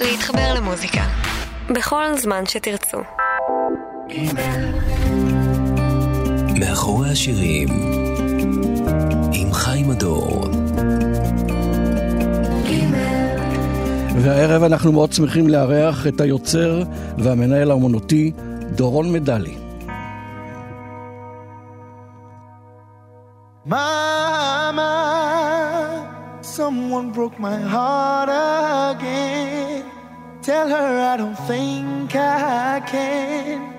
להתחבר למוזיקה. בכל זמן שתרצו. מאחורי השירים עם חיים הדור. והערב אנחנו מאוד שמחים לארח את היוצר והמנהל האומנותי דורון מדלי. Someone broke my heart again. Tell her I don't think I can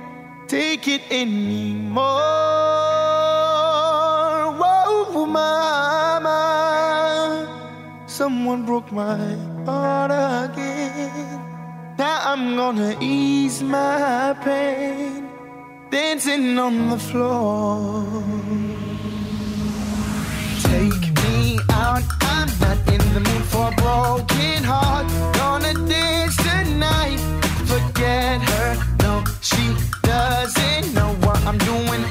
take it anymore. Whoa, Mama, someone broke my heart again. Now I'm gonna ease my pain, dancing on the floor. Take the mood for a broken heart. Gonna dance tonight, forget her. No, she doesn't know what I'm doing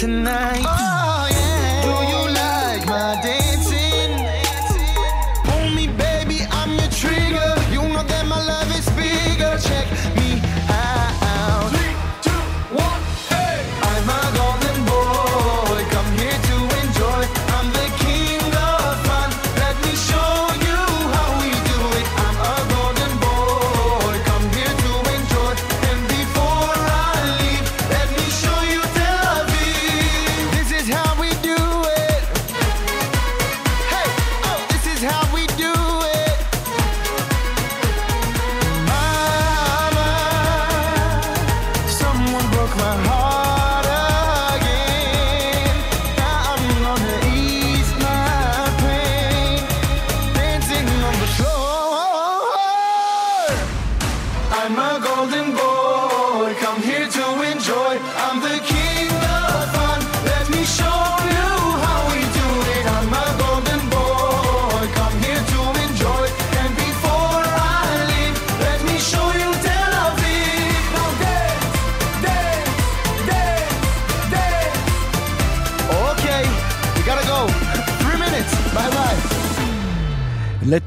tonight.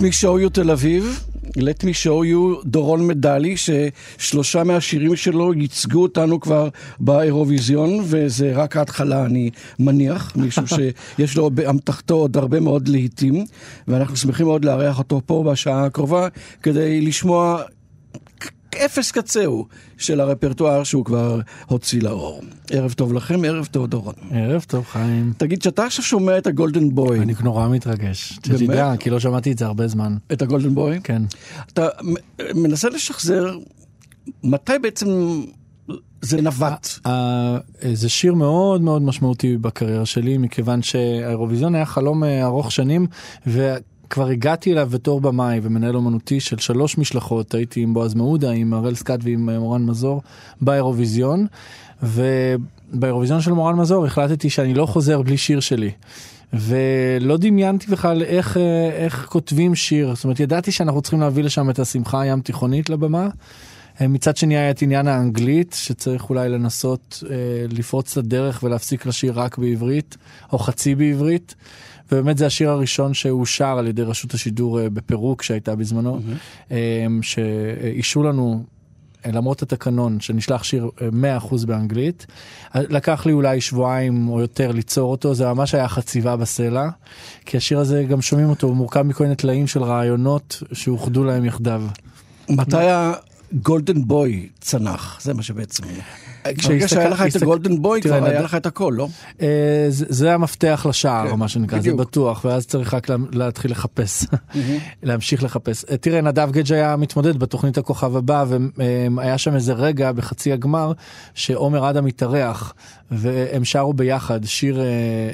Me show you תל אביב. Let me show you דורון מדלי, ששלושה מהשירים שלו ייצגו אותנו כבר באירוויזיון, וזה רק ההתחלה, אני מניח, מישהו שיש לו באמתחתו עוד הרבה מאוד להיטים, ואנחנו שמחים מאוד לארח אותו פה בשעה הקרובה, כדי לשמוע אפס קצהו של הרפרטואר שהוא כבר הוציא לאור. ערב טוב לכם, ערב טוב דורון. ערב טוב חיים. תגיד, שאתה עכשיו שומע את הגולדן בוי, אני נורא מתרגש. שתדע, כי לא שמעתי את זה הרבה זמן. את הגולדן בוי, כן. אתה מנסה לשחזר מתי בעצם זה נווט. אה, זה שיר מאוד מאוד משמעותי בקריירה שלי, מכיוון שהאירוויזיון היה חלום אה, ארוך שנים, וכבר הגעתי אליו בתור במאי ומנהל אומנותי של שלוש משלחות, הייתי עם בועז מעודה, עם הראל סקאט ועם אה, מורן מזור באירוויזיון, ובאירוויזיון של מורן מזור החלטתי שאני לא חוזר בלי שיר שלי. ולא דמיינתי בכלל איך, אה, איך כותבים שיר, זאת אומרת ידעתי שאנחנו צריכים להביא לשם את השמחה הים תיכונית לבמה. אה, מצד שני היה את עניין האנגלית שצריך אולי לנסות אה, לפרוץ את הדרך ולהפסיק לשיר רק בעברית או חצי בעברית. ובאמת זה השיר הראשון שאושר על ידי רשות השידור אה, בפירוק שהייתה בזמנו, mm-hmm. שאישרו לנו אה, למרות התקנון שנשלח שיר אה, 100% באנגלית. אה, לקח לי אולי שבועיים או יותר ליצור אותו, זה ממש היה חציבה בסלע, כי השיר הזה גם שומעים אותו, הוא מורכב מכל מיני טלאים של רעיונות שאוחדו להם יחדיו. מתי הגולדן בוי צנח? זה מה שבעצם... ברגע שהיה לך את הגולדן בוי, כבר היה לך את הכל, לא? אה, זה המפתח לשער, כן, מה שנקרא, זה. בטוח, ואז צריך רק לה- להתחיל לחפש, להמשיך לחפש. אה, תראה, נדב גדג' היה מתמודד בתוכנית הכוכב הבא, והיה שם איזה רגע בחצי הגמר, שעומר אדם התארח, והם שרו ביחד שיר אה,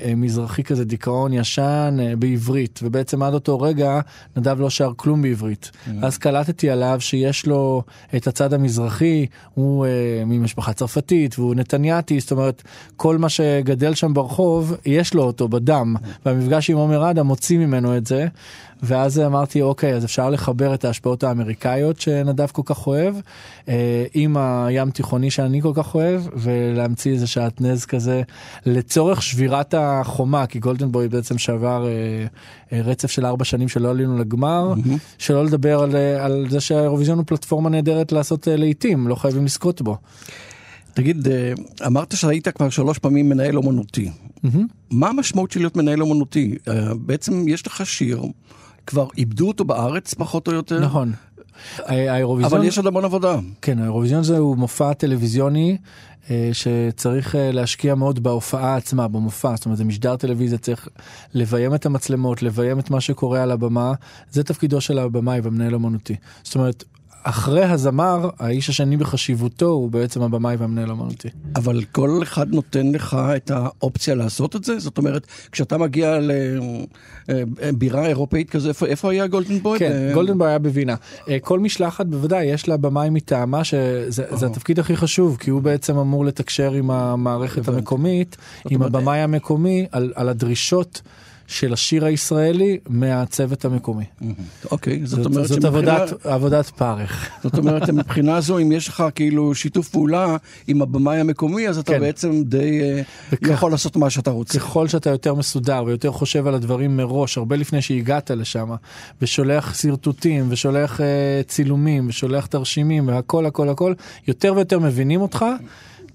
אה, מזרחי כזה, דיכאון ישן, אה, בעברית, ובעצם עד אותו רגע נדב לא שר כלום בעברית. אז קלטתי עליו שיש לו את הצד המזרחי, הוא אה, ממשפחה צרפתית, והוא נתנייתי, זאת אומרת, כל מה שגדל שם ברחוב, יש לו אותו בדם. והמפגש עם עומר אדם מוציא ממנו את זה. ואז אמרתי, אוקיי, אז אפשר לחבר את ההשפעות האמריקאיות שנדב כל כך אוהב, אה, עם הים תיכוני שאני כל כך אוהב, ולהמציא איזה שעטנז כזה לצורך שבירת החומה, כי גולדן בוי בעצם שבר אה, אה, רצף של ארבע שנים שלא עלינו לגמר, שלא לדבר על, על זה שהאירוויזיון הוא פלטפורמה נהדרת לעשות אה, לעיתים, לא חייבים לזכות בו. תגיד, אה, אמרת שהיית כבר שלוש פעמים מנהל אומנותי. מה המשמעות של להיות מנהל אומנותי? אה, בעצם יש לך שיר, כבר איבדו אותו בארץ פחות או יותר, נכון. האירוויזיון... אבל יש עוד המון עבודה. כן, האירוויזיון זה הוא מופע טלוויזיוני אה, שצריך להשקיע מאוד בהופעה עצמה, במופע, זאת אומרת זה משדר טלוויזיה, צריך לביים את המצלמות, לביים את מה שקורה על הבמה, זה תפקידו של הבמאי והמנהל האמנותי. זאת אומרת, אחרי הזמר, האיש השני בחשיבותו הוא בעצם הבמאי והמנהל האמנותי. אבל כל אחד נותן לך את האופציה לעשות את זה? זאת אומרת, כשאתה מגיע לבירה אירופאית כזה, איפה, איפה היה גולדן בוי? כן, אה, גולדן בוי היה בווינה. אה, כל משלחת בוודאי יש לה במאי מטעמה שזה זה התפקיד הכי חשוב כי הוא בעצם אמור לתקשר עם המערכת המקומית, עם הבמאי המקומי על, על הדרישות של השיר הישראלי מהצוות המקומי. אוקיי, זאת אומרת זאת עבודת, עבודת פרך. זאת אומרת, מבחינה זו, אם יש לך כאילו שיתוף פעולה עם הבמאי המקומי, אז אתה כן. בעצם די אה, יכול לעשות מה שאתה רוצה. ככל שאתה יותר מסודר ויותר חושב על הדברים מראש, הרבה לפני שהגעת לשם, ושולח שרטוטים, ושולח uh, צילומים, ושולח תרשימים, והכל הכל הכל, יותר ויותר מבינים אותך.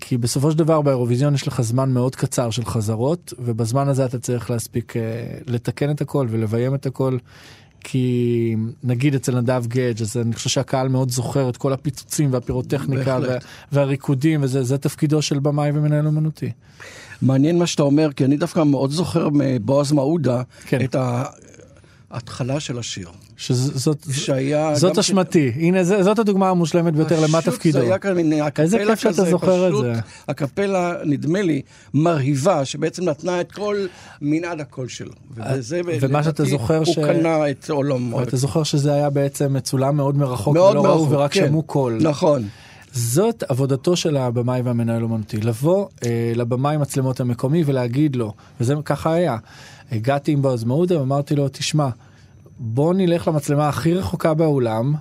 כי בסופו של דבר באירוויזיון יש לך זמן מאוד קצר של חזרות, ובזמן הזה אתה צריך להספיק uh, לתקן את הכל ולביים את הכל. כי נגיד אצל נדב גדג' אז אני חושב שהקהל מאוד זוכר את כל הפיצוצים והפירוטכניקה וה. והריקודים וזה זה תפקידו של במאי ומנהל אומנותי. מעניין מה שאתה אומר, כי אני דווקא מאוד זוכר מבועז מעודה כן. את ההתחלה של השיר. שזאת. זאת אשמתי, הנה זה, זאת הדוגמה המושלמת ביותר למה תפקידו. זה היה כאן הקפלה איזה כיף שאתה כזה, זוכר את פשוט זה. הקפלה, נדמה לי, מרהיבה, שבעצם נתנה את כל מנעד הקול שלו. וזה, ומה שאתה זוכר הוא ש- קנה את עולמו. אתה זוכר שזה היה בעצם מצולם מאוד מרחוק מאוד ולא ראו ורק כן. שמעו קול. נכון. זאת עבודתו של הבמאי והמנהל אומנותי, לבוא אה, לבמאי מצלמות המקומי ולהגיד לו, וזה ככה היה. הגעתי עם בועז מעודה ואמרתי לו, תשמע, בוא נלך למצלמה הכי רחוקה באולם.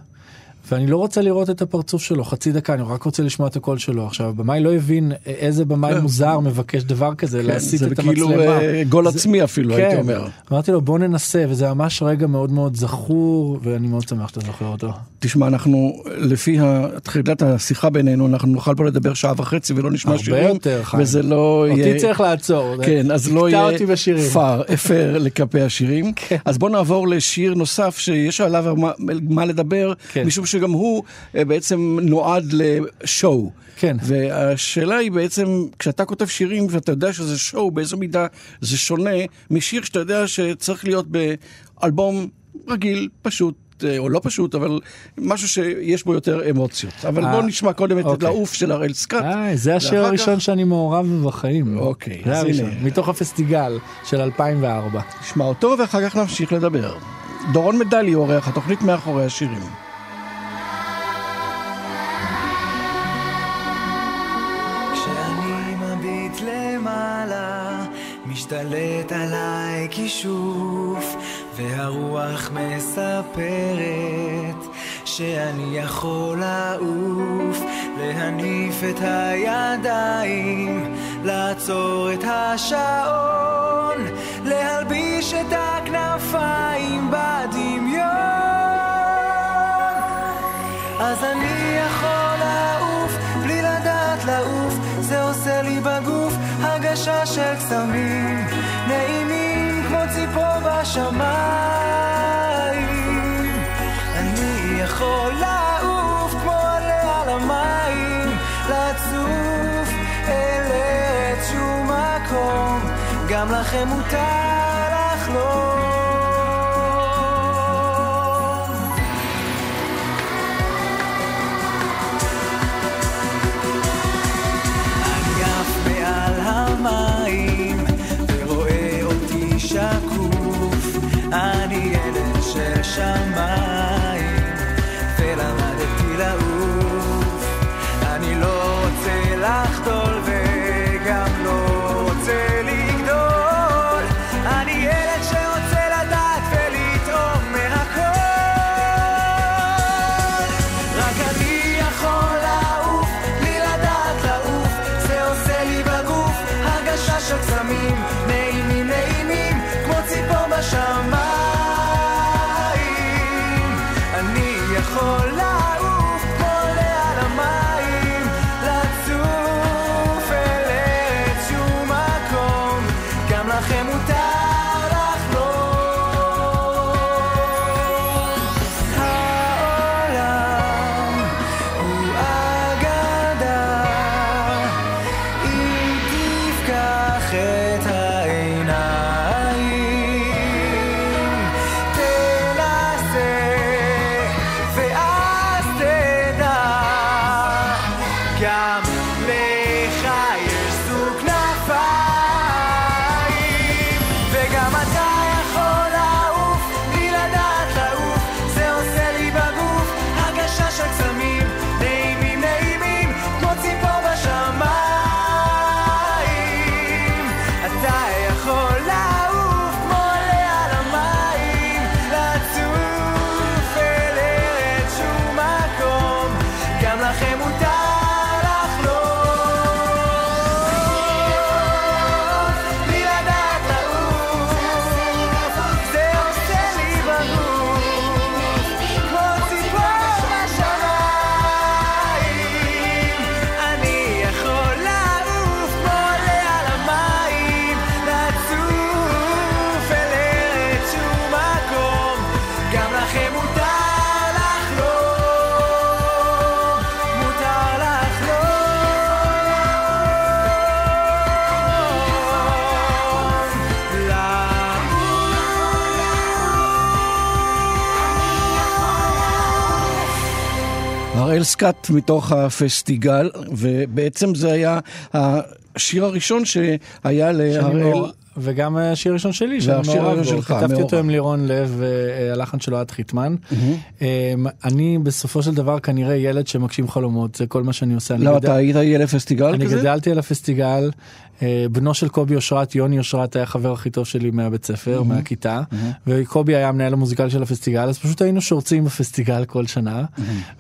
ואני לא רוצה לראות את הפרצוף שלו חצי דקה, אני רק רוצה לשמוע את הקול שלו. עכשיו, הבמאי לא הבין איזה במאי מוזר מבקש דבר כזה, להסיט כן, זה את כאילו המצלמה. אה, גול זה- עצמי אפילו, הייתי כן. אומר. אמרתי לו בוא ננסה וזה ממש רגע מאוד מאוד זכור ואני מאוד שמח שאתה זוכר אותו. תשמע, אנחנו, לפי ה- תחילת השיחה בינינו, אנחנו נוכל פה לדבר שעה וחצי ולא נשמע הרבה שירים. יותר, חיים. וזה לא יהיה... אותי צריך לעצור. כן, אז לא יהיה אותי בשירים. פר, אפר לכפי השירים. כן. אז בוא נעבור לשיר נוסף שיש עליו מה, מה לדבר, כן. משום שגם הוא אה, בעצם נועד לשואו. כן. והשאלה היא בעצם, כשאתה כותב שירים ואתה יודע שזה שואו, באיזו מידה זה שונה משיר שאתה יודע שצריך להיות באלבום רגיל, פשוט. אה, או לא פשוט, אבל משהו שיש בו יותר אמוציות. אבל אה, בוא נשמע קודם את אוקיי. לעוף של הראל סקאט. אה, זה השיר הראשון שאני מעורב בחיים. אוקיי, זה הראשון. מתוך הפסטיגל של 2004. נשמע אותו ואחר כך נמשיך לדבר. דורון מדלי הוא אורח התוכנית מאחורי השירים. משתלט עליי כישוף, והרוח מספרת שאני יכול לעוף, להניף את הידיים, לעצור את השעון, להלביש את הכנפיים בדמיון. של קסמים, נעימים כמו ציפור בשמיים. אני יכול לעוף כמו עליה על המים, לצוף אל ארץ שום מקום, גם לכם מותר. הראל סקאט מתוך הפסטיגל, ובעצם זה היה השיר הראשון שהיה להראל. וגם השיר הראשון שלי, שאני מעורב בו, שלך, כתבתי מעורב. אותו עם לירון לב והלחן שלו עד חיטמן. אמ, אני בסופו של דבר כנראה ילד שמגשים חלומות, זה כל מה שאני עושה. אני יודע- אתה היית ילד פסטיגל אני כזה? גדלתי על הפסטיגל, בנו של קובי אושרת, יוני אושרת היה החבר הכי טוב שלי מהבית ספר, מהכיתה, וקובי היה המנהל המוזיקלי של הפסטיגל, אז פשוט היינו שורצים בפסטיגל כל שנה,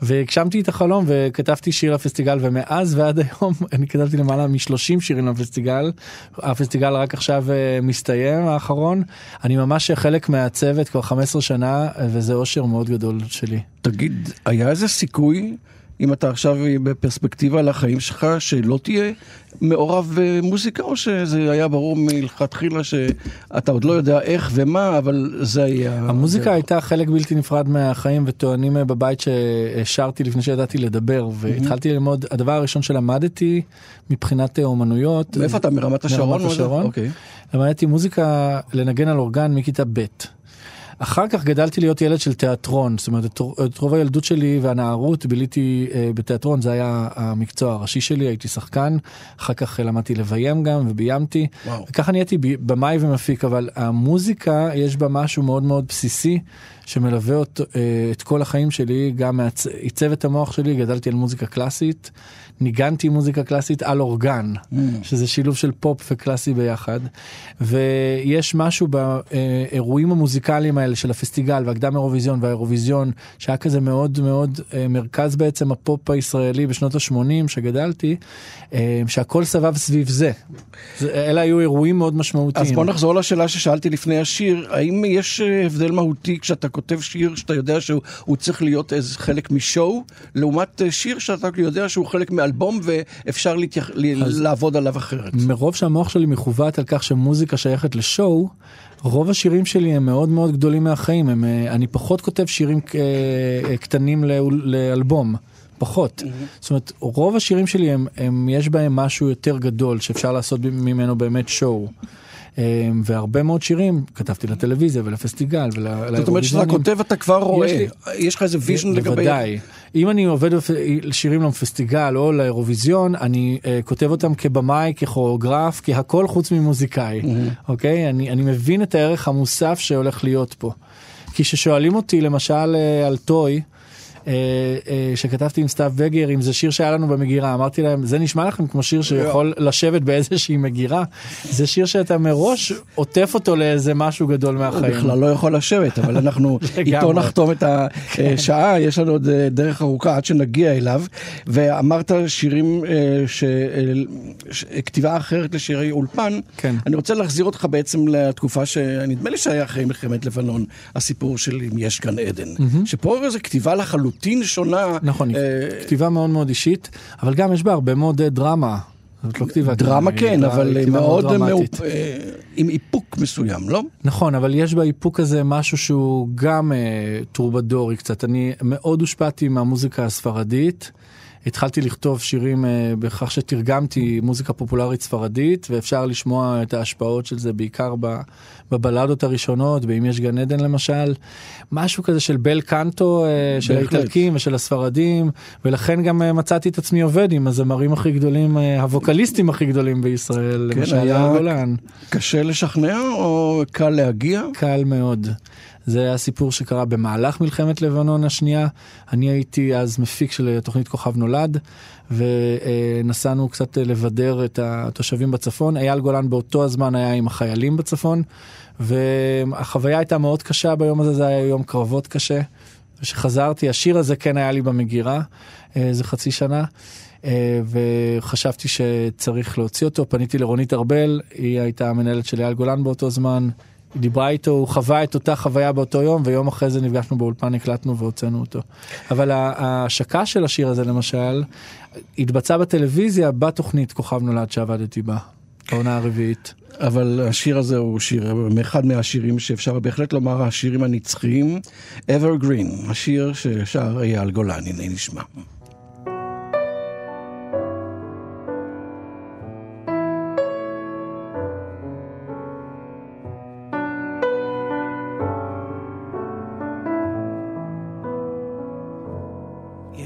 והגשמתי את החלום וכתבתי שיר לפסטיגל, ומאז ועד היום אני כתבתי למעלה מ-30 שירים לפסטיגל, הפסטיגל רק עכשיו אה, מסתיים האחרון, אני ממש חלק מהצוות כבר 15 שנה, וזה אושר מאוד גדול שלי. תגיד, היה איזה סיכוי, אם אתה עכשיו בפרספקטיבה על החיים שלך, שלא תהיה מעורב במוזיקה, או שזה היה ברור מלכתחילה שאתה עוד לא יודע איך ומה, אבל זה היה... המוזיקה זה... הייתה חלק בלתי נפרד מהחיים וטוענים אה, בבית ששרתי לפני שידעתי לדבר והתחלתי ללמוד הדבר הראשון שלמדתי מבחינת אה, אומנויות. מאיפה אתה? מרמת השרון? מרמת? השרון. אוקיי. למדתי מוזיקה לנגן על אורגן מכיתה ב'. אחר כך גדלתי להיות ילד של תיאטרון, זאת אומרת את רוב- הילדות שלי והנערות ביליתי אה, בתיאטרון, זה היה המקצוע הראשי שלי, הייתי שחקן, אחר כך אה, למדתי לביים גם וביימתי, וואו. וככה נהייתי במאי ומפיק, אבל המוזיקה יש בה משהו מאוד מאוד בסיסי שמלווה אות, אה, את כל החיים שלי, גם עיצב את המוח שלי, גדלתי על מוזיקה קלאסית, ניגנתי מוזיקה קלאסית על אורגן, שזה שילוב של פופ וקלאסי ביחד, ויש משהו באירועים המוזיקליים האלה של הפסטיגל והקדם אירוויזיון והאירוויזיון, שהיה כזה מאוד מאוד אה, מרכז בעצם הפופ הישראלי בשנות ה-80 שגדלתי, אה, שהכל סבב סביב זה. אלה היו אירועים מאוד משמעותיים. אז בוא נחזור לשאלה ששאלתי לפני השיר, האם יש אה, הבדל מהותי כשאתה כותב שיר שאתה יודע שהוא הוא צריך להיות איזה חלק משואו, לעומת שיר שאתה יודע שהוא חלק מאלבום ואפשר להתייח... אז- לעבוד עליו אחרת? מרוב שהמוח שלי מכוות על כך שמוזיקה שייכת לשואו, רוב השירים שלי הם מאוד מאוד גדולים מהחיים, הם, אה, אני פחות כותב שירים אה, אה, קטנים לאלבום. פחות. זאת אומרת, רוב השירים שלי הם, הם, יש בהם משהו יותר גדול שאפשר לעשות ממנו באמת שואו. אה, והרבה מאוד שירים כתבתי לטלוויזיה ולפסטיגל ולאירוויזיונים. זאת אומרת שאתה כותב אתה כבר רואה, לי- יש לך איזה vision לגבי... בוודאי. אם אני עובד שירים לפסטיגל או לאירוויזיון, אני אה, כותב אותם כבמאי, ככוריאוגרף, כהכל חוץ ממוזיקאי, אוקיי? אני, אני מבין את הערך המוסף שהולך להיות פה. כי כששואלים אותי למשל אה, על Toy, שכתבתי עם סתיו בגר, אם זה שיר שהיה לנו במגירה, אמרתי להם, זה נשמע לכם כמו שיר שיכול לשבת באיזושהי מגירה? זה שיר שאתה מראש עוטף אותו לאיזה משהו גדול הוא מהחיים. בכלל לא יכול לשבת, אבל אנחנו איתו. נחתום את השעה, יש לנו עוד אה, דרך ארוכה עד שנגיע אליו. ואמרת שירים, אה, ש- אה, כתיבה אחרת לשירי אולפן. כן. אני רוצה להחזיר אותך בעצם לתקופה שנדמה לי שהיה אחרי מלחמת לבנון, הסיפור של אם יש גן עדן. שפה זו כתיבה לחלוטין שונה. נכון, אה, כתיבה מאוד מאוד אישית, אבל גם יש בה הרבה מאוד אה, דרמה. זאת לא כתיבה דרמה כן, אבל מאוד דרמטית. מאופ- אה, עם איפוק מסוים, לא? נכון, אבל יש באיפוק הזה משהו שהוא גם טרובדורי קצת. אני מאוד הושפעתי מהמוזיקה הספרדית. התחלתי לכתוב שירים אה, בכך שתרגמתי מוזיקה פופולרית ספרדית, ואפשר לשמוע את ההשפעות של זה בעיקר בבלדות הראשונות, באם יש גן עדן למשל. משהו כזה של בל קנטו, אה, של. האיטלקים ושל הספרדים, ולכן גם אה, מצאתי את עצמי עובד עם הזמרים הכי גדולים, הווקליסטים הכי גדולים בישראל, כן, למשל היה- גולן. קשה לשכנע או קל להגיע? קל מאוד. זה היה סיפור שקרה במהלך מלחמת לבנון השנייה. אני הייתי אז מפיק של תוכנית כוכב נולד, ונסענו קצת לבדר את התושבים בצפון. אייל גולן באותו הזמן היה עם החיילים בצפון, והחוויה הייתה מאוד קשה ביום הזה, זה היה יום קרבות קשה. וכשחזרתי, השיר הזה כן היה לי במגירה, איזה חצי שנה. וחשבתי שצריך להוציא אותו, פניתי לרונית ארבל, היא הייתה המנהלת של אייל גולן באותו זמן, היא דיברה איתו, הוא חווה את אותה חוויה באותו יום, ויום אחרי זה נפגשנו באולפן, הקלטנו והוצאנו אותו. אבל ההשקה של השיר הזה למשל, התבצעה בטלוויזיה בתוכנית כוכב נולד שעבדתי בה, בעונה הרביעית. אבל השיר הזה הוא שיר, אחד מהשירים שאפשר בהחלט לומר השירים הנצחיים, Evergreen, השיר ששר אייל גולן, הנה נשמע.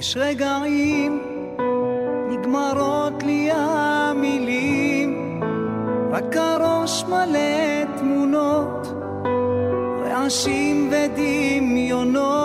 יש רגעים, נגמרות לי המילים, רק הראש מלא תמונות, רעשים ודמיונות.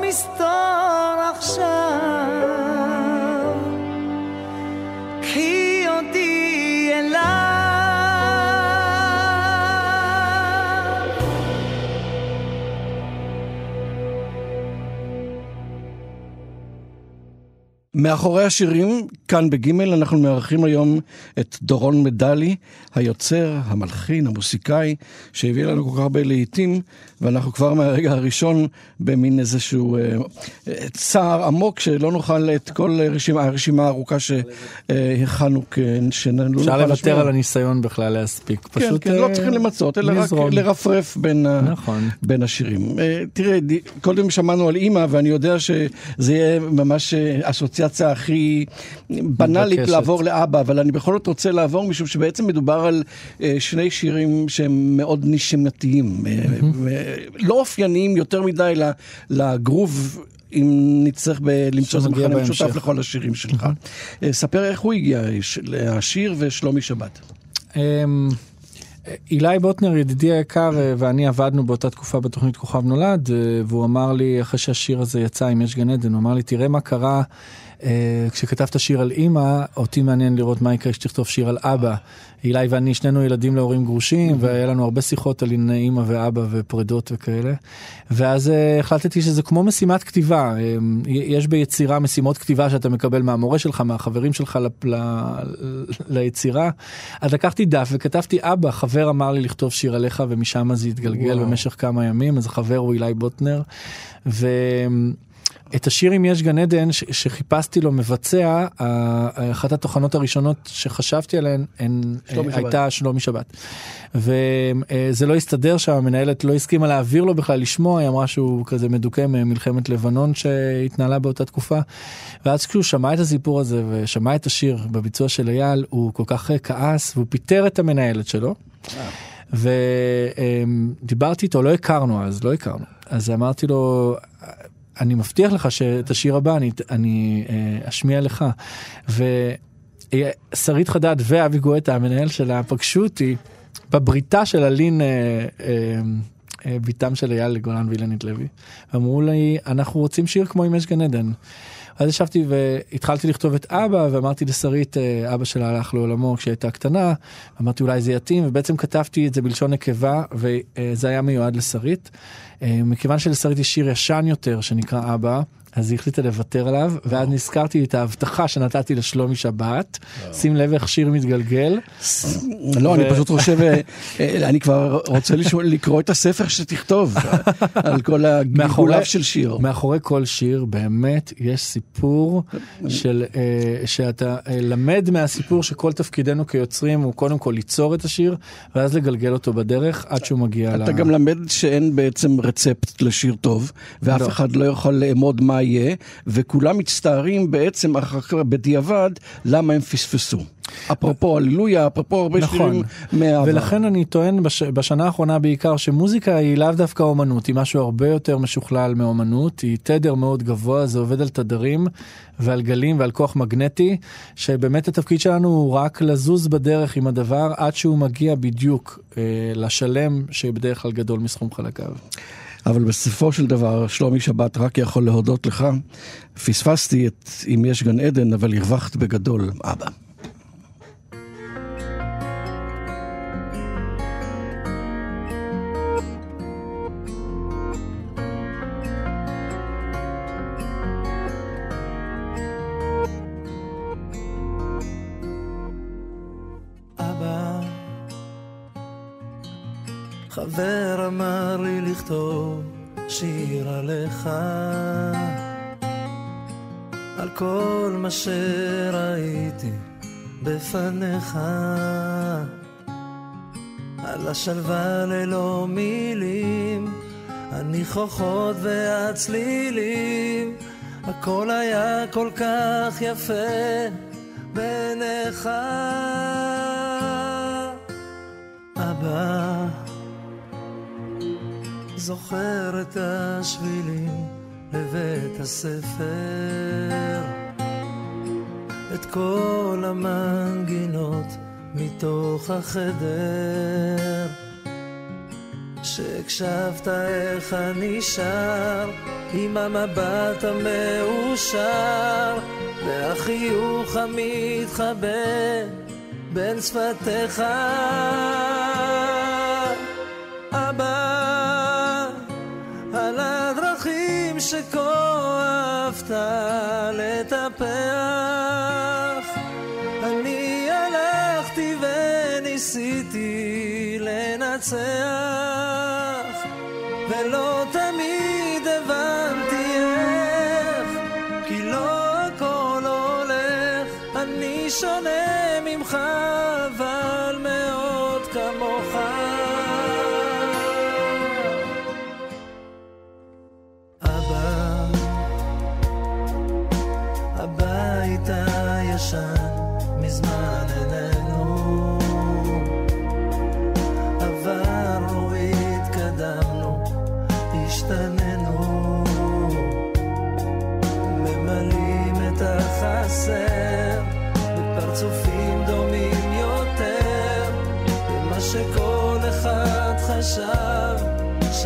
מסתור עכשיו, קחי אותי אליו. מאחורי השירים, כאן בגימל, אנחנו מארחים היום את דורון מדלי, היוצר, המלחין, המוסיקאי, שהביא לנו כל כך הרבה להיטים, ואנחנו כבר מהרגע הראשון במין איזשהו אה, אה, צער עמוק, שלא נוכל את כל הרשימה, הרשימה הארוכה שהכנו, שלא נוכל אפשר לוותר לשמוע. על הניסיון בכלל להספיק. כן, פשוט כן, לא אה, צריכים למצות, אלא רק. לרפרף בין, נכון. בין השירים. אה, תראה, קודם שמענו על אימא, ואני יודע שזה יהיה ממש אה, אסוציאציה הכי בנאלית. לעבור לאבא, אבל אני בכל זאת רוצה לעבור, משום שבעצם מדובר על אה, שני שירים שהם מאוד נשימתיים, אה, אה, לא אופייניים יותר מדי לגרוב. אם נצטרך ב- למצוא איזה מכנה משותף. לכל השירים שלך. ספר איך הוא הגיע, השיר ושלומי שבת. אמ, אילי בוטנר ידידי היקר ואני עבדנו באותה תקופה בתוכנית כוכב נולד והוא אמר לי אחרי שהשיר הזה יצא עם יש גן עדן הוא אמר לי תראה מה קרה כשכתבת שיר על אימא אותי מעניין לראות מה יקרה כשתכתוב שיר על אבא. אילי ואני שנינו ילדים להורים גרושים והיה לנו הרבה שיחות על ענייני אימא ואבא ופרידות וכאלה. ואז אה, החלטתי שזה כמו משימת כתיבה אה, יש ביצירה משימות כתיבה שאתה מקבל מהמורה שלך מהחברים שלך ל- ל- ליצירה. אז לקחתי דף וכתבתי אבא חבר אמר לי לכתוב שיר עליך ומשם זה התגלגל וואו. במשך כמה ימים אז החבר הוא אילי בוטנר. ואת השיר אם יש גן עדן ש- שחיפשתי לו מבצע אחת התוכנות הראשונות שחשבתי עליהן הן שלומי אה, שבת. הייתה שלומי שבת. וזה לא הסתדר שהמנהלת לא הסכימה להעביר לו בכלל לשמוע היא אמרה שהוא כזה מדוכא ממלחמת לבנון שהתנהלה באותה תקופה. ואז כשהוא שמע את הסיפור הזה ושמע את השיר בביצוע של אייל הוא כל כך אה, כעס והוא פיטר את המנהלת שלו. ודיברתי איתו לא הכרנו אז לא הכרנו אז אמרתי לו אני מבטיח לך שאת השיר הבא אני, אני אה, אשמיע לך. ושרית חדד ואבי גואטה המנהל שלה פגשו אותי בבריתה של אלין אה, אה, אה, בתם של אייל גולן ואילנית לוי. אמרו לי אנחנו רוצים שיר כמו אם יש גן עדן. אז ישבתי והתחלתי לכתוב את אבא ואמרתי לשרית אה, אבא שלה הלך לעולמו כשהייתה קטנה אמרתי אולי זה יתאים ובעצם כתבתי את זה בלשון נקבה וזה היה מיועד לשרית. אה, מכיוון שלשרית יש שיר ישן יותר שנקרא אבא אז היא החליטה לוותר עליו ואז נזכרתי את ההבטחה שנתתי לשלומי שבת שים לב איך שיר מתגלגל לא, אני פשוט חושב, אה, אה, אני כבר רוצה לקרוא את הספר שתכתוב על כל הגלגוליו של שיר. מאחורי כל שיר באמת יש סיפור של אה, שאתה למד מהסיפור שכל תפקידנו כיוצרים הוא קודם כל ליצור את השיר ואז לגלגל אותו בדרך עד שהוא מגיע ל... אתה גם למד שאין בעצם רצפט לשיר טוב, ואף לא. אחד לא יכול לאמוד מה יהיה, וכולם מצטערים בעצם אחר כך בדיעבד למה הם פספסו. אפרופו הללויה, אפרופו הרבה נכון. שירים מהעבר. ולכן אני טוען בש... בשנה האחרונה בעיקר שמוזיקה היא לאו דווקא אומנות, היא משהו הרבה יותר משוכלל מאומנות, היא תדר מאוד גבוה, זה עובד על תדרים ועל גלים ועל כוח מגנטי, שבאמת התפקיד שלנו הוא רק לזוז בדרך עם הדבר עד שהוא מגיע בדיוק אה, לשלם שבדרך כלל גדול מסכום חלקיו. אבל בסופו של דבר, שלומי שבת רק יכול להודות לך. פספסתי את אם יש גן עדן, אבל הרווחת בגדול, אבא. על השלווה ללא מילים, הניחוחות והצלילים, הכל היה כל כך יפה בעיניך. אבא, זוכר את השבילים לבית הספר, את כל המנגינות מתוך החדר. שהקשבת איך אני שר, עם המבט המאושר, והחיוך המתחבא בין שפתיך. אבא, על הדרכים שכה אהבת לטפח, Say.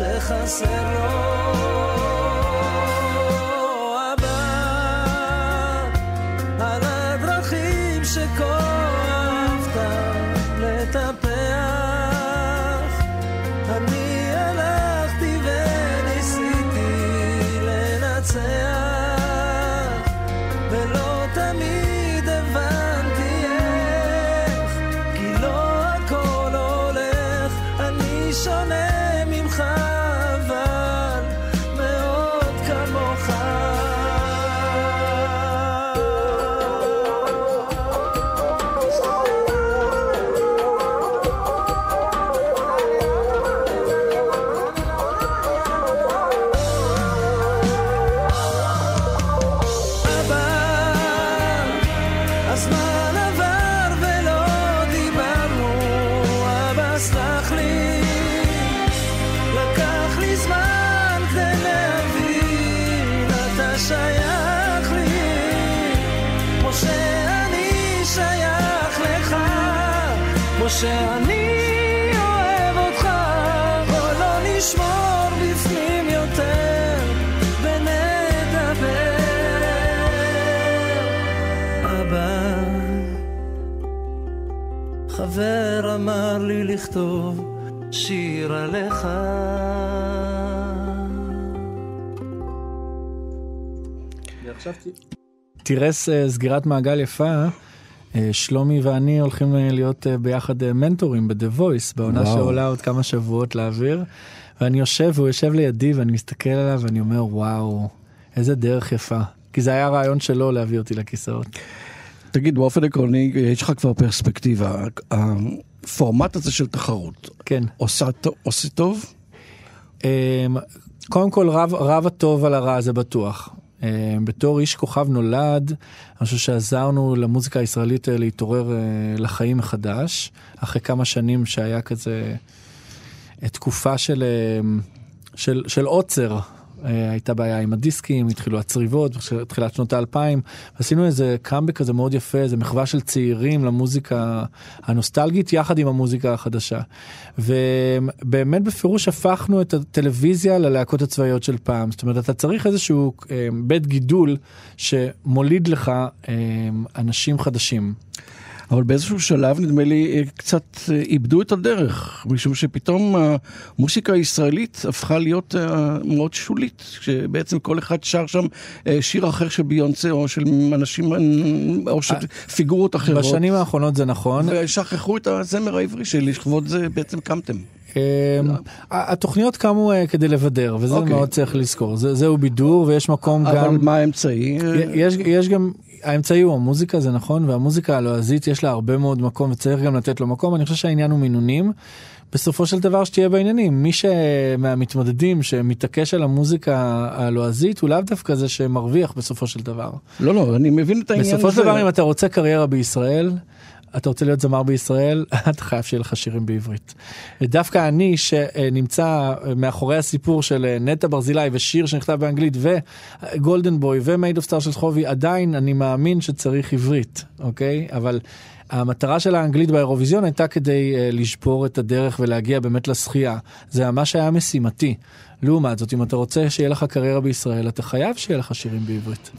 שחסר לו תירס סגירת מעגל יפה. אה, שלומי ואני הולכים אה, להיות אה, ביחד מנטורים ב-The Voice בעונה. שעולה עוד כמה שבועות לאוויר. ואני יושב והוא יושב לידי ואני מסתכל עליו ואני אומר וואו איזה דרך יפה. כי זה היה הרעיון שלו להביא אותי לכיסאות. תגיד, באופן עקרוני, יש לך כבר פרספקטיבה. הפורמט הזה של תחרות, כן. עושה, עושה טוב? אמ, קודם כל רב, רב הטוב על הרע זה בטוח. אמ, בתור איש כוכב נולד, אני חושב שעזרנו למוזיקה הישראלית אה, להתעורר אה, לחיים מחדש, אחרי כמה שנים שהיה כזה אה, תקופה של, של, של עוצר. אה, הייתה בעיה עם הדיסקים, התחילו הצריבות, בתחילת שנות האלפיים, עשינו איזה קאמבק כזה מאוד יפה, איזה מחווה של צעירים למוזיקה הנוסטלגית יחד עם המוזיקה החדשה. ובאמת בפירוש הפכנו את הטלוויזיה ללהקות הצבאיות של פעם, זאת אומרת אתה צריך איזשהו אה, בית גידול שמוליד לך אה, אנשים חדשים. אבל באיזשהו שלב נדמה לי אה, קצת אה, איבדו את הדרך, משום שפתאום המוסיקה הישראלית הפכה להיות אה, מאוד שולית, שבעצם כל אחד שר שם שיר אחר של ביונסה או של אנשים, או של פיגורות אחרות. בשנים האחרונות זה נכון. ושכחו את הזמר העברי שלכבוד זה בעצם קמתם. אמ, התוכניות קמו כדי לבדר, וזה אוקיי. מאוד צריך לזכור. זה- זהו בידור ויש מקום אבל גם... מה האמצעי? יש, יש גם, האמצעי הוא המוזיקה, זה נכון, והמוזיקה הלועזית יש לה הרבה מאוד מקום וצריך גם לתת לו מקום. אני חושב שהעניין הוא מינונים. בסופו של דבר שתהיה בעניינים. מי שמהמתמודדים שמתעקש על המוזיקה הלועזית הוא לאו דווקא זה שמרוויח בסופו של דבר. לא, לא, אני מבין את העניין הזה. בסופו של דבר אם אתה רוצה קריירה בישראל, אתה רוצה להיות זמר בישראל, אתה חייב שיהיה לך שירים בעברית. ודווקא אני שנמצא מאחורי הסיפור של נטע ברזילי ושיר שנכתב באנגלית ו Golden Boy ו Made of Stars של הובי, עדיין אני מאמין שצריך עברית, אוקיי? אבל המטרה של האנגלית באירוויזיון הייתה כדי אה, לשבור את הדרך ולהגיע באמת לזכייה. זה ממש היה משימתי. לעומת זאת, אם אתה רוצה שיהיה לך קריירה בישראל, אתה חייב שיהיה לך שירים בעברית.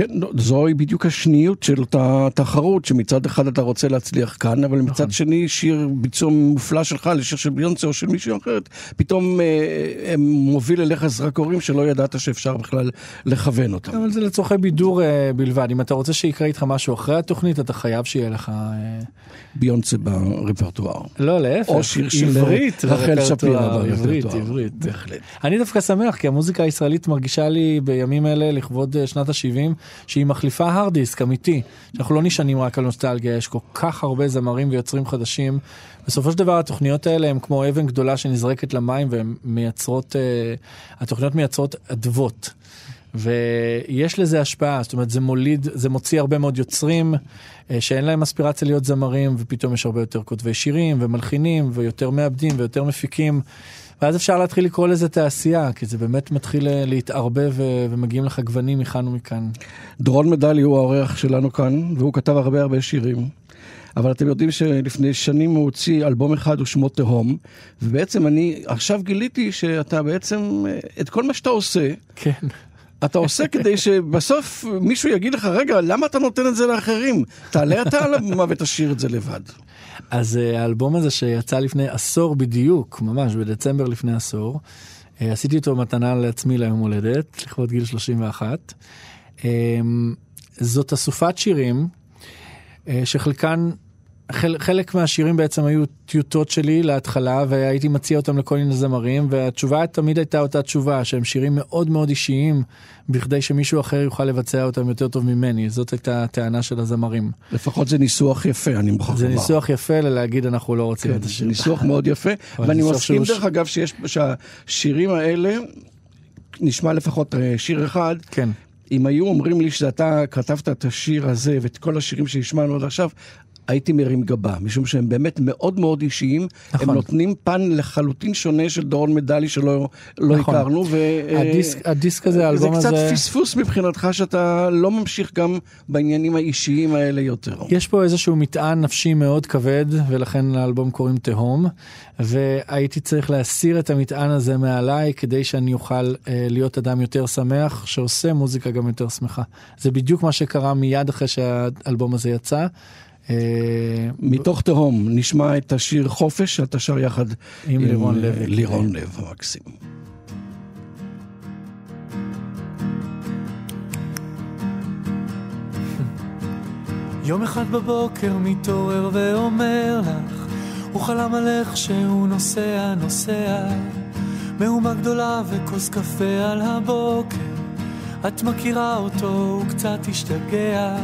כן, לא, זוהי בדיוק השניות של אותה תחרות, שמצד אחד אתה רוצה להצליח כאן, אבל מצד נכון. שני שיר ביצוע מופלא שלך לשיר של ביונסה או של מישהו אחרת, פתאום אה, הם מוביל אליך זרקורים שלא ידעת שאפשר בכלל לכוון אותם. אבל זה לצורכי בידור uh, בלבד. אם אתה רוצה שיקרה איתך משהו אחרי התוכנית, אתה חייב שיהיה לך... Uh... ביונסה ברפרטואר. לא, להפך. או שיר של עברית רחל שפירא ברפרטואר. עברית. בהחלט. אני דווקא שמח, כי המוזיקה הישראלית מרגישה לי בימים אלה, לכבוד אה, שנת ה-70, שהיא מחליפה הארד דיסק אמיתי. שאנחנו לא נשענים רק על נוסטלגיה, יש כל כך הרבה זמרים ויוצרים חדשים. בסופו של דבר התוכניות האלה הן כמו אבן גדולה שנזרקת למים והן מייצרות, אה, התוכניות מייצרות אדוות. ויש לזה השפעה, זאת אומרת זה מוליד, זה מוציא הרבה מאוד יוצרים אה, שאין להם אספירציה להיות זמרים, ופתאום יש הרבה יותר כותבי שירים ומלחינים ויותר מעבדים ויותר מפיקים. ואז אפשר להתחיל לקרוא לזה תעשייה, כי זה באמת מתחיל אה, להתערבב ו- ומגיעים לך גוונים מכאן ומכאן. דורון מדלי הוא האורח שלנו כאן, והוא כתב הרבה הרבה שירים. אבל אתם יודעים שלפני שנים הוא הוציא אלבום אחד ושמו תהום, ובעצם אני עכשיו גיליתי שאתה בעצם, אה, את כל מה שאתה עושה, כן. אתה עושה כדי שבסוף מישהו יגיד לך, רגע, למה אתה נותן את זה לאחרים? תעלה אתה על הבמה ותשאיר את זה לבד. אז אה, האלבום הזה שיצא לפני עשור בדיוק, ממש בדצמבר לפני עשור, אה, עשיתי אותו מתנה לעצמי ליום הולדת, לכבוד גיל 31. אה, זאת אסופת שירים שחלקן, חל, חלק מהשירים בעצם היו טיוטות שלי להתחלה והייתי מציע אותם לכל מיני זמרים והתשובה תמיד הייתה אותה תשובה שהם שירים מאוד מאוד אישיים בכדי שמישהו אחר יוכל לבצע אותם יותר טוב ממני זאת הייתה הטענה של הזמרים. לפחות זה ניסוח יפה, אני מוכרח זה לומר. ניסוח יפה ללהגיד אנחנו לא רוצים כן, את זה השיר. ניסוח מאוד יפה, ואני מסכים דרך אגב שיש, שהשירים האלה, נשמע לפחות אה, שיר אחד, כן. אם היו אומרים לי שאתה כתבת את השיר הזה ואת כל השירים שהשמענו עד עכשיו, הייתי מרים גבה, משום שהם באמת מאוד מאוד אישיים, נכון. הם נותנים פן לחלוטין שונה של דורון מדלי שלא לא נכון. הכרנו, ו... הדיסק, הדיסק הזה, זה האלבום קצת הזה, פספוס מבחינתך שאתה לא ממשיך גם בעניינים האישיים האלה יותר. יש פה איזשהו מטען נפשי מאוד כבד, ולכן לאלבום קוראים תהום, והייתי צריך להסיר את המטען הזה מעליי כדי שאני אוכל אה, להיות אדם יותר שמח, שעושה מוזיקה גם יותר שמחה. זה בדיוק מה שקרה מיד אחרי שהאלבום הזה יצא. אה, מתוך תהום נשמע את השיר חופש שאתה שר יחד עם לירון אה, לוי. לירון לב המקסים. יום אחד בבוקר מתעורר ואומר לך, הוא חלם על איך שהוא נוסע, נוסע. מהומה גדולה וכוס קפה על הבוקר, את מכירה אותו, הוא קצת השתגע.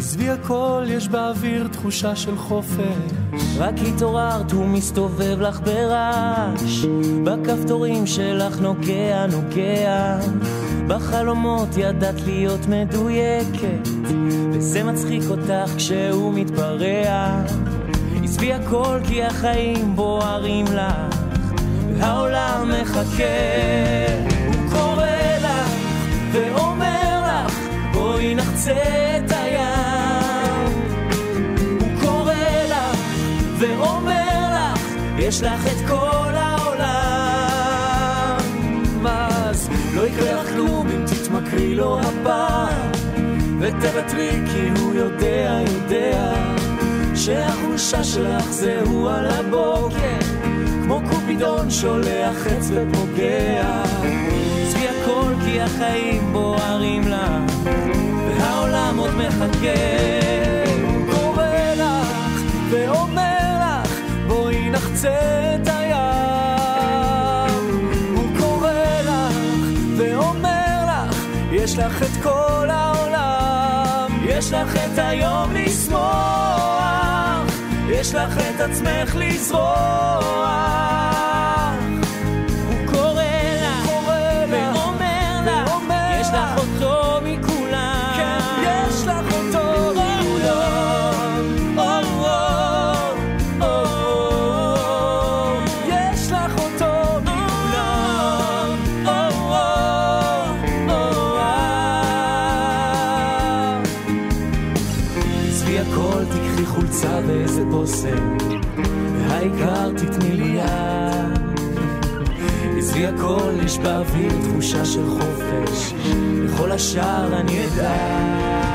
עזבי הכל, יש באוויר תחושה של חופש. רק התעוררת, הוא מסתובב לך ברעש. בכפתורים שלך נוגע, נוגע. בחלומות ידעת להיות מדויקת, וזה מצחיק אותך כשהוא מתפרע. עזבי הכל כי החיים בוערים לך, והעולם מחכה. הוא קורא לך ואומר לך, בואי נחצה את יש לך את כל העולם. אז לא יקרה לך כלום אם תתמכרי לו הפעם, ותוותרי כי הוא יודע, יודע, שהחולשה שלך זהו על הבוקר, כמו קופידון שולח עץ ופוגע. עזבי הכל כי החיים בוערים לה, והעולם עוד מחכה. נחצה את הים. הוא קורא לך ואומר לך, יש לך את כל העולם, יש לך את היום לשמוח, יש לך את עצמך לזרוח. הוא קורא לך ואומר לך, יש לך אותו באוויר תחושה של חופש, לכל השאר אני אדע.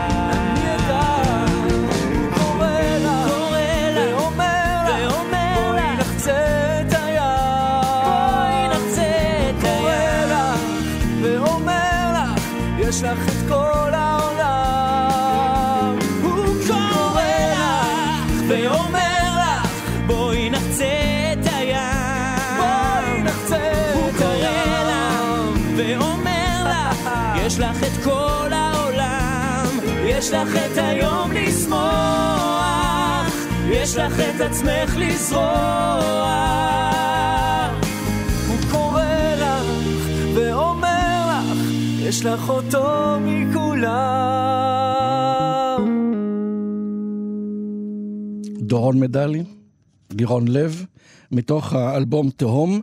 יש לך את היום לשמוח, יש לך את עצמך לזרוח. הוא קורא לך ואומר לך, יש לך אותו מכולם. דורון מדלי, לירון לב, מתוך האלבום תהום.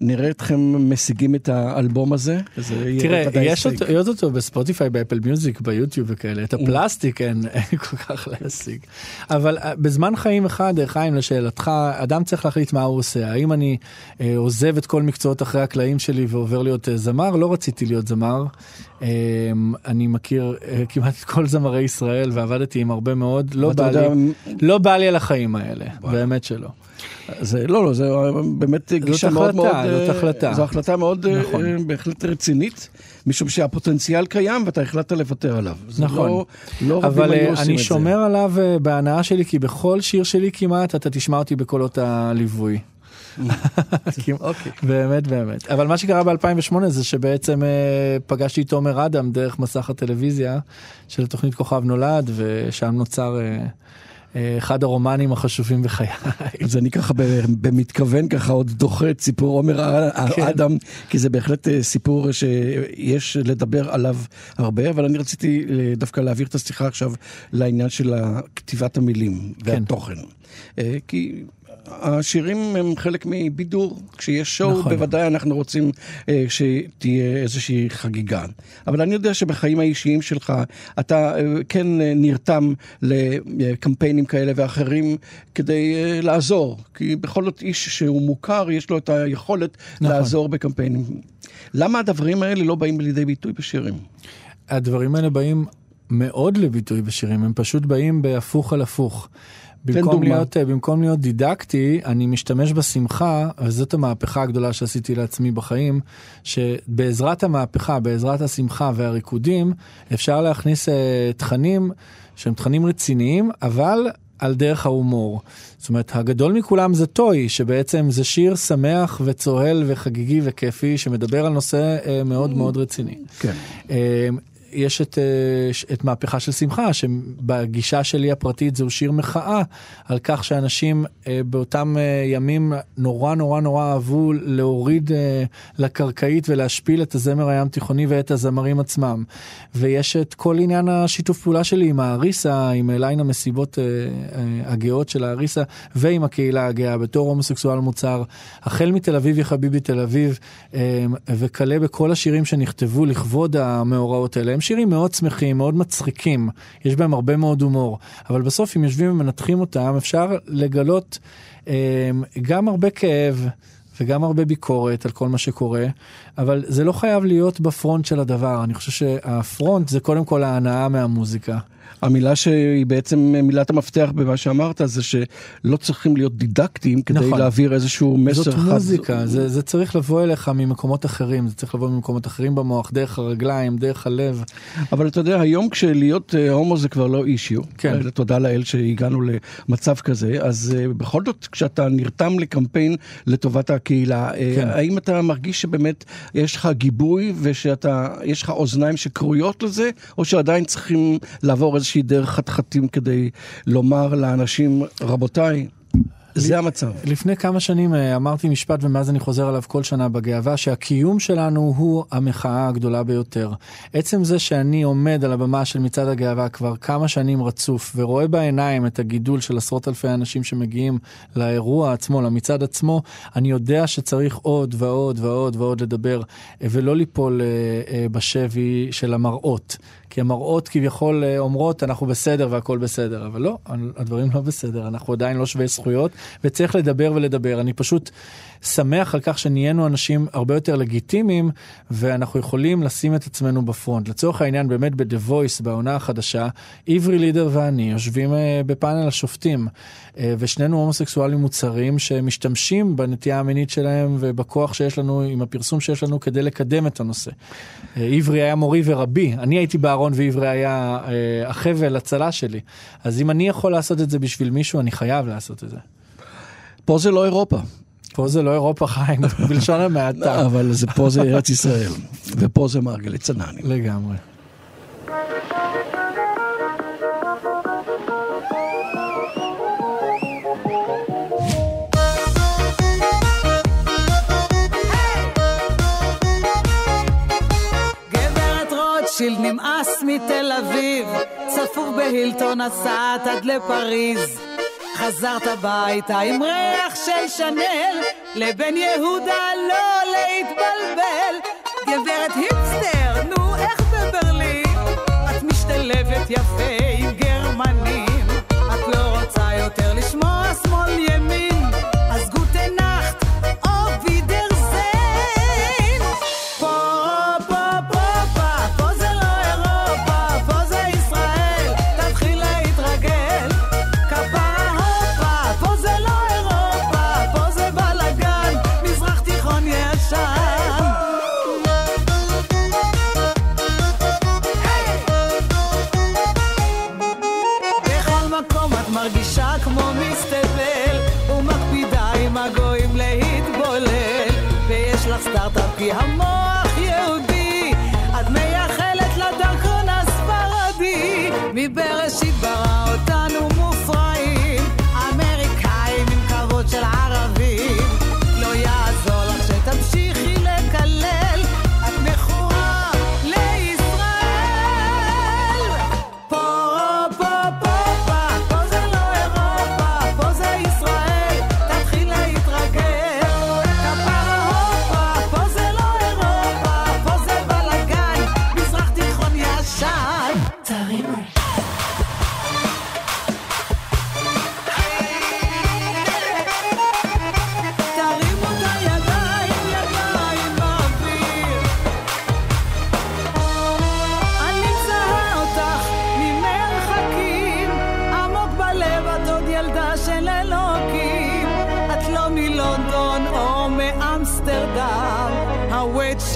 נראה אתכם משיגים את האלבום הזה. תראה, יש. אותו, יש אותו בספוטיפיי, באפל מיוזיק, ביוטיוב וכאלה. את הפלסטיק אין אין כל כך להשיג. אבל אה, בזמן חיים אחד, חיים, לשאלתך, אדם צריך להחליט מה הוא עושה. האם אני אה, עוזב את כל מקצועות אחרי הקלעים שלי ועובר להיות אה, זמר? לא רציתי להיות זמר. אה, אני מכיר אה, כמעט את כל זמרי ישראל ועבדתי עם הרבה מאוד. לא בא לי, לא בא לי על החיים האלה, באמת שלא. זה לא, לא, זה באמת גישה מאוד מאוד... זאת אה, החלטה. זו החלטה מאוד אה, נכון. אה, בהחלט רצינית, משום שהפוטנציאל קיים ואתה החלטת לוותר עליו. נכון. לא, לא אבל אני. שומר עליו אה, בהנאה שלי כי בכל שיר שלי כמעט אתה תשמע אותי בקולות הליווי. אוקיי. באמת באמת אבל מה שקרה ב2008 זה שבעצם פגשתי את תומר אדם דרך מסך הטלוויזיה של תוכנית כוכב נולד ושם נוצר אחד הרומנים החשובים בחיי. אז אני ככה במתכוון ככה עוד דוחה את סיפור עומר כן. אדם, כי זה בהחלט אה, סיפור שיש לדבר עליו הרבה, אבל אני רציתי אה, דווקא להעביר את השיחה עכשיו לעניין של כתיבת המילים כן. והתוכן. אה, כי... השירים הם חלק מבידור, כשיש שואו נכון. בוודאי אנחנו רוצים אה, שתהיה איזושהי חגיגה. אבל אני יודע שבחיים האישיים שלך אתה אה, כן אה, נרתם לקמפיינים כאלה ואחרים כדי אה, לעזור, כי בכל זאת איש שהוא מוכר יש לו את היכולת נכון. לעזור בקמפיינים. למה הדברים האלה לא באים לידי ביטוי בשירים? הדברים האלה באים מאוד לביטוי בשירים הם פשוט באים בהפוך על הפוך. במקום. להיות, אה, במקום להיות דידקטי, אני משתמש בשמחה, וזאת המהפכה הגדולה שעשיתי לעצמי בחיים, שבעזרת המהפכה, בעזרת השמחה והריקודים, אפשר להכניס אה, תכנים שהם תכנים רציניים, אבל על דרך ההומור. זאת אומרת, הגדול מכולם זה טוי, שבעצם זה שיר שמח וצוהל וחגיגי וכיפי, שמדבר על נושא אה, מאוד מאוד רציני. כן. אה, יש את, אה, את מהפכה של שמחה, שבגישה שלי הפרטית זהו שיר מחאה על כך שאנשים אה, באותם אה, ימים נורא נורא נורא אהבו להוריד לקרקעית ולהשפיל את הזמר הים תיכוני ואת הזמרים עצמם. ויש את כל עניין השיתוף פעולה שלי עם האריסה, עם ליין המסיבות הגאות של האריסה ועם הקהילה הגאה בתור הומוסקסואל מוצר, החל מתל אביב יחביבי תל אביב וכלה בכל השירים שנכתבו לכבוד המאורעות האלה. שירים מאוד שמחים, מאוד מצחיקים, יש בהם הרבה מאוד הומור, אבל בסוף אם יושבים ומנתחים אותם אפשר לגלות אה, גם הרבה כאב. וגם הרבה ביקורת על כל מה שקורה, אבל זה לא חייב להיות בפרונט של הדבר, אני חושב שהפרונט זה קודם כל ההנאה מהמוזיקה. המילה שהיא בעצם מילת המפתח במה שאמרת זה שלא צריכים להיות דידקטיים כדי נכון. להעביר איזשהו מסר זאת חד. מוזיקה, זה, זה צריך לבוא אליך ממקומות אחרים, זה צריך לבוא ממקומות אחרים במוח, דרך הרגליים, דרך הלב. אבל אתה יודע, היום כשלהיות אה, הומו זה כבר לא אישיו. כן. אה, תודה לאל שהגענו למצב כזה. אז אה, בכל זאת, כשאתה נרתם לקמפיין לטובת הקהילה, כן. האם אתה מרגיש שבאמת יש לך גיבוי ושאתה, יש לך אוזניים שקרויות לזה, או שעדיין צריכים לעבור איזושהי דרך חתחתים כדי לומר לאנשים, רבותיי, זה המצב. לפני כמה שנים אה, אמרתי משפט ומאז אני חוזר עליו כל שנה בגאווה שהקיום שלנו הוא המחאה הגדולה ביותר. עצם זה שאני עומד על הבמה של מצעד הגאווה כבר כמה שנים רצוף ורואה בעיניים את הגידול של עשרות אלפי אנשים שמגיעים לאירוע עצמו, למצעד עצמו, אני יודע שצריך עוד ועוד ועוד ועוד לדבר ולא ליפול אה, אה, בשבי של המראות. כי המראות כביכול אה, אומרות אנחנו בסדר והכל בסדר, אבל לא, הדברים לא בסדר, אנחנו עדיין לא שווי זכויות וצריך לדבר ולדבר. אני פשוט שמח על כך שנהיינו אנשים הרבה יותר לגיטימיים ואנחנו יכולים לשים את עצמנו בפרונט. לצורך העניין באמת ב-The Voice בעונה החדשה, עברי לידר ואני יושבים אה, בפאנל השופטים אה, ושנינו הומוסקסואלים מוצרים שמשתמשים בנטייה המינית שלהם ובכוח שיש לנו עם הפרסום שיש לנו כדי לקדם את הנושא. אה, עברי היה מורי ורבי, אני הייתי בארון ועברי היה החבל הצלה שלי. אז אם אני יכול לעשות את זה בשביל מישהו, אני חייב לעשות את זה. פה זה לא אירופה. פה זה לא אירופה חיים, בלשון המעטה. אבל זה, פה זה ארץ ישראל, ופה זה מרגלית צנני. לגמרי. רוטשילד נמאס מתל אביב, צפוף בהילטון נסעת עד לפריז. חזרת הביתה עם ריח של שנל, לבן יהודה לא להתבלבל. גברת היפסטר, נו איך בברלין? את משתלבת יפה עם גרמנים. את לא רוצה יותר לשמוע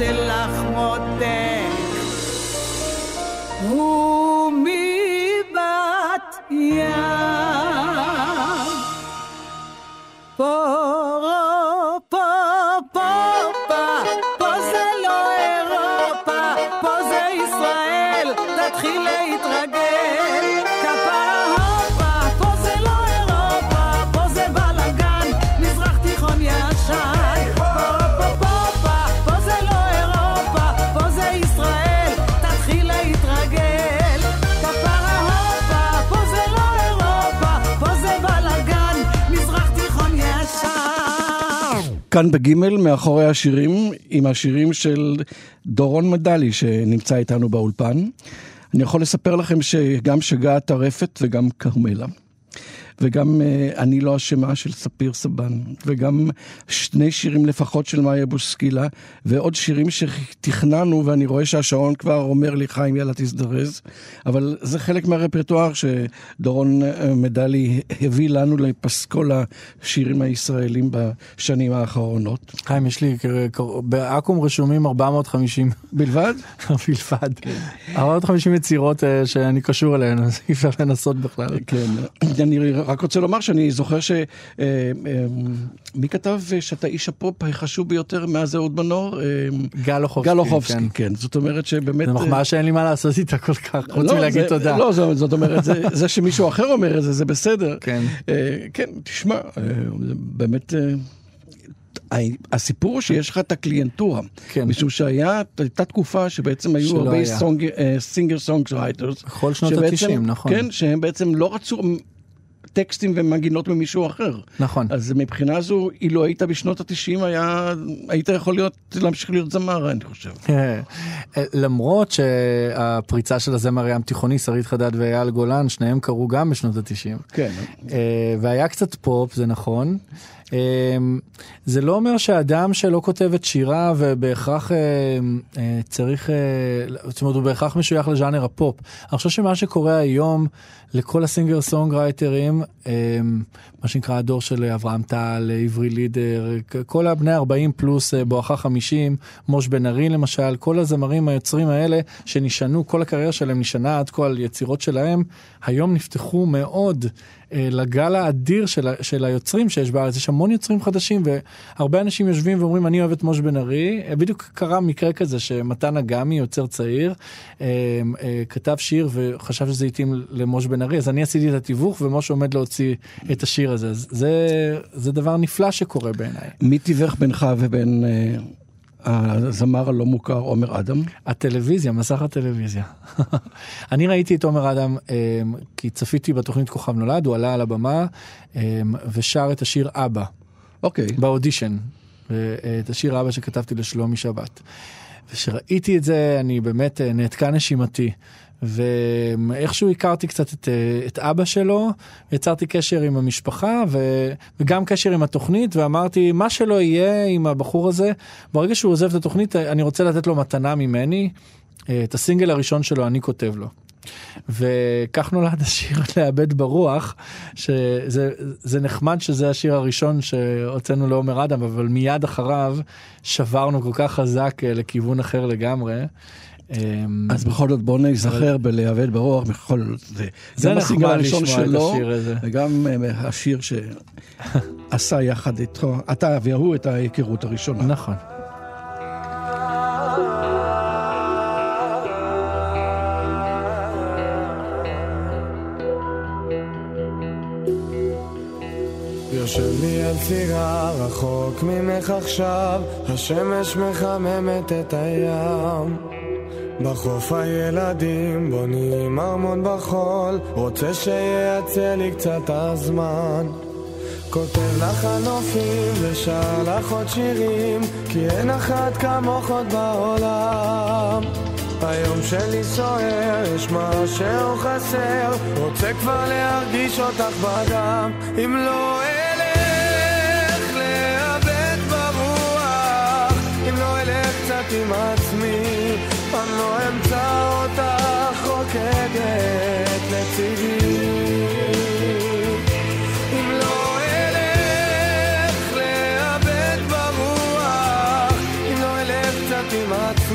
שלך מותק. הוא כאן בגימל, מאחורי השירים, עם השירים של דורון מדלי, שנמצא איתנו באולפן. אני יכול לספר לכם שגם שגה הטרפת וגם כרמלה. וגם אה, אני לא אשמה של ספיר סבן, וגם שני שירים לפחות של מאיה בוסקילה, ועוד שירים שתכננו, ואני רואה שהשעון כבר אומר לי, חיים, יאללה תזדרז, אבל זה חלק מהרפרטואר שדורון אה, מדלי הביא לנו לפסקול השירים הישראלים בשנים האחרונות. חיים, יש לי, באקו"ם רשומים 450 בלבד? בלבד. 450 יצירות אה, שאני קשור אליהן, אז אי אפשר לנסות בכלל. כן, אני רק רוצה לומר שאני זוכר ש... אה, אה, מי כתב אה, שאתה איש הפופ החשוב ביותר מאז אהוד מנור? גל אוחובסקי. גל אוחובסקי, כן. כן. זאת אומרת שבאמת... זו אה, מחמאה שאין לי מה לעשות איתה כל כך, חוץ לא, מלהגיד תודה. לא, זאת אומרת, זה- זה שמישהו אחר אומר את זה, זה בסדר. כן. כן, תשמע, באמת... הסיפור הוא שיש לך את הקליינטורה, כן. משום שהיה, הייתה תקופה שבעצם היו הרבה. singer songwriters, בכל שנות ה-90, נכון. כן, שהם בעצם לא רצו טקסטים ומנגינות ממישהו אחר. נכון. אז מבחינה זו, אילו היית בשנות ה-90, היה, היית יכול להיות, להמשיך להיות זמר, אני חושב. אה, למרות שהפריצה של הזמר הים תיכוני, שרית חדד ואייל גולן, שניהם קרו גם בשנות ה-90. כן. אה, והיה קצת פופ, זה נכון. אה, זה לא אומר שאדם שלא כותב את שיריו בהכרח אה, אה, צריך, אה, זאת אומרת הוא בהכרח משוייך לז'אנר הפופ. אני חושב שמה שקורה היום לכל ה singer songwriter ים, אה, מה שנקרא הדור של אברהם טל, עברי לידר, כל הבני 40 פלוס בואכה 50, מוש בן ארי למשל, כל הזמרים היוצרים האלה שנשענו, כל הקריירה שלהם נשענה עד כה על יצירות שלהם, היום נפתחו מאוד לגל האדיר של, ה- של היוצרים שיש בארץ, יש המון יוצרים חדשים והרבה אנשים יושבים ואומרים אני אוהב את מוש בן ארי, אה, בדיוק קרה מקרה כזה שמתן אגמי, יוצר צעיר, אה, אה, כתב שיר וחשב שזה התאים למוש בן ארי, אז אני עשיתי את התיווך ומוש עומד להוציא את השיר הזה, זה, זה דבר נפלא שקורה בעיניי. מי תיווך בינך ובין אה, הזמר הלא מוכר עומר אדם? הטלוויזיה, מסך הטלוויזיה. אני ראיתי את עומר אדם אמ, כי צפיתי בתוכנית כוכב נולד, הוא עלה על הבמה אמ, ושר את השיר אבא אוקיי. באודישן, את השיר אבא שכתבתי לשלומי שבת. וכשראיתי את זה אני באמת אה, נעתקה נשימתי. ואיכשהו הכרתי קצת את, אה, את אבא שלו, יצרתי קשר עם המשפחה ו, וגם קשר עם התוכנית ואמרתי מה שלא יהיה עם הבחור הזה, ברגע שהוא עוזב את התוכנית אני רוצה לתת לו מתנה ממני, אה, את הסינגל הראשון שלו אני כותב לו. וכך נולד השיר לאבד ברוח שזה זה נחמד שזה השיר הראשון שהוצאנו לעומר אדם אבל מיד אחריו שברנו כל כך חזק אה, לכיוון אחר לגמרי. אמ, אז בכל זאת בוא נזכר בלהיאבד ברוח, בכל זה זה נחמד הראשון לשמוע את שלו, השיר הזה. וגם אה, השיר שעשה יחד איתו, אתה והוא את ההיכרות הראשונה. נכון. יושב לי על סירה רחוק ממך עכשיו, השמש מחממת את הים. בחוף הילדים בונים ארמון בחול, רוצה שיעצה לי קצת הזמן. כותב לך על נופים ושר לך עוד שירים, כי אין אחת כמוך עוד בעולם. היום שלי סוער, יש משהו חסר, רוצה כבר להרגיש אותך בדם. אם לא אלך לאבד ברוח, אם לא אלך קצת עם עצמי,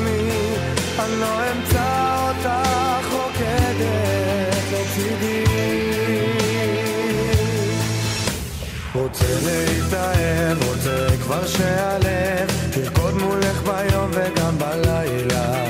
עצמי, אני לא אמצא אותך רוקדת לצידי. רוצה להתאהב, רוצה כבר שהלב תרקוד מולך ביום וגם בלילה.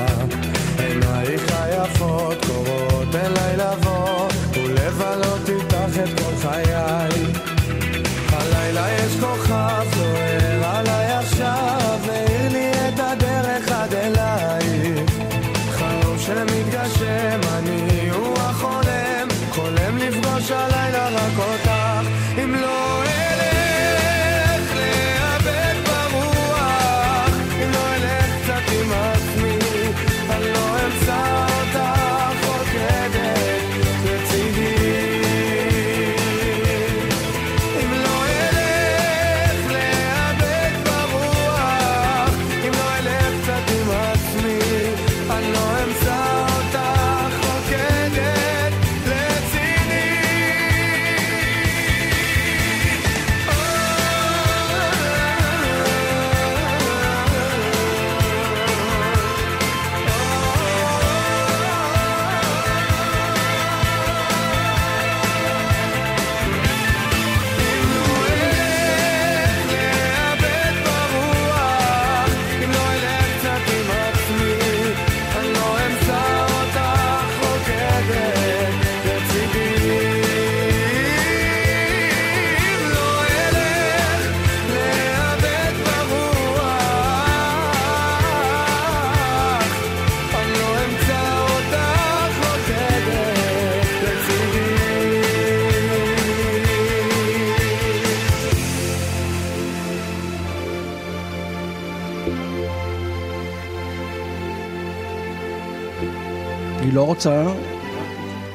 רוצה,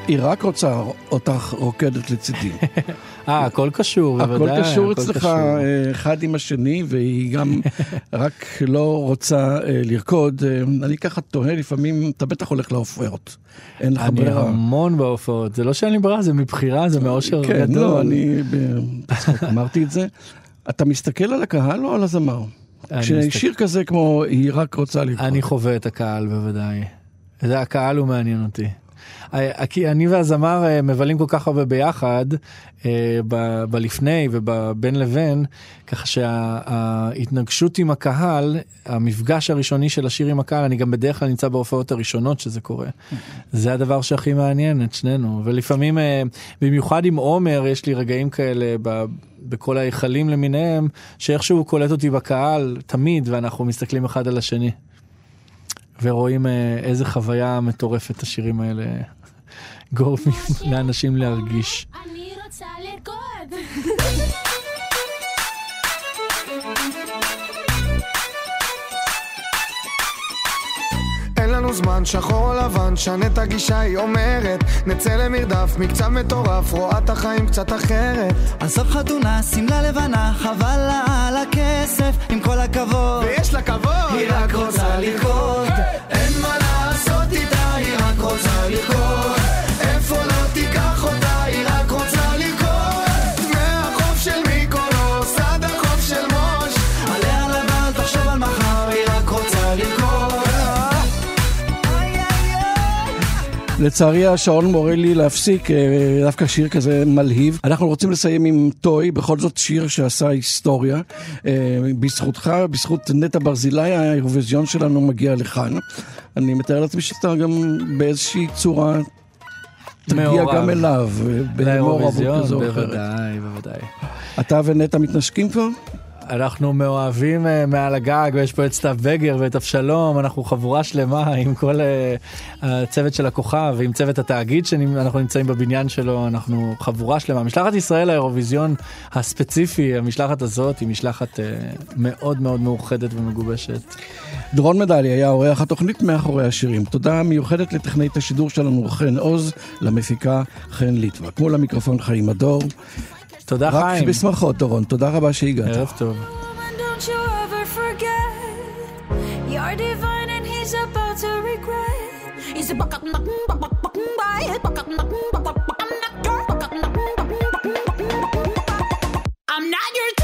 היא רק רוצה אותך רוקדת לצידי. אה, הכל קשור, בוודאי. הכל קשור אצלך. אה, אחד עם השני, והיא גם רק לא רוצה אה, לרקוד. אה, אני ככה תוהה, לפעמים אתה בטח הולך להופעות. אין לך אני ברירה. המון בהופעות, זה לא שאין לי ברירה, זה מבחירה, זה מאושר כן, גדול. לא, אני אמרתי את זה. אתה מסתכל על הקהל או על הזמר? אני כששיר כזה כמו היא רק רוצה לרקוד. אני חווה את הקהל בוודאי. זה הקהל הוא מעניין אותי. כי אני והזמר אה, מבלים כל כך הרבה ביחד, אה, בלפני ובין לבין, ככה שההתנגשות עם הקהל, המפגש הראשוני של השיר עם הקהל, אני גם בדרך כלל נמצא בהופעות הראשונות שזה קורה. זה הדבר שהכי מעניין את שנינו, ולפעמים, אה, במיוחד עם עומר, יש לי רגעים כאלה ב- בכל ההיכלים למיניהם, שאיכשהו הוא קולט אותי בקהל, תמיד, ואנחנו מסתכלים אחד על השני. ורואים אה, איזה חוויה מטורפת השירים האלה גורמים לאנשים להרגיש. אני רוצה לרקוד. אין לנו זמן, שחור או לבן, שנה את הגישה, היא אומרת נצא למרדף, מקצב מטורף, רואה את החיים קצת אחרת עזוב חתונה, שמלה לבנה, חבל לה על הכסף, עם כל הכבוד. ויש לה כבוד היא רק רוצה לרקוד. לצערי השעון מורה לי להפסיק, אה, דווקא שיר כזה מלהיב. אנחנו רוצים לסיים עם טוי, בכל זאת שיר שעשה היסטוריה. אה, בזכותך, בזכות נטע ברזילי, האירוויזיון שלנו מגיע לכאן. אני מתאר לעצמי שאתה גם באיזושהי צורה תגיע. גם אליו. אה, לאירוויזיון. בוודאי, בוודאי. אתה ונטע מתנשקים כבר? אנחנו מאוהבים אה, מעל הגג, ויש פה את סתיו בגר ואת אבשלום, אנחנו חבורה שלמה עם כל אה, הצוות של הכוכב ועם צוות התאגיד שאנחנו נמצאים בבניין שלו, אנחנו חבורה שלמה. משלחת ישראל לאירוויזיון הספציפי, המשלחת הזאת היא משלחת אה, מאוד מאוד מאוחדת ומגובשת. דורון מדלי היה עורך התוכנית מאחורי השירים. תודה מיוחדת לטכנאית השידור שלנו חן עוז, למפיקה חן ליטבק. מול המיקרופון חיים הדור. תודה רק חיים. בשמחות דורון, תודה רבה שהגעת. ערב טוב. And don't you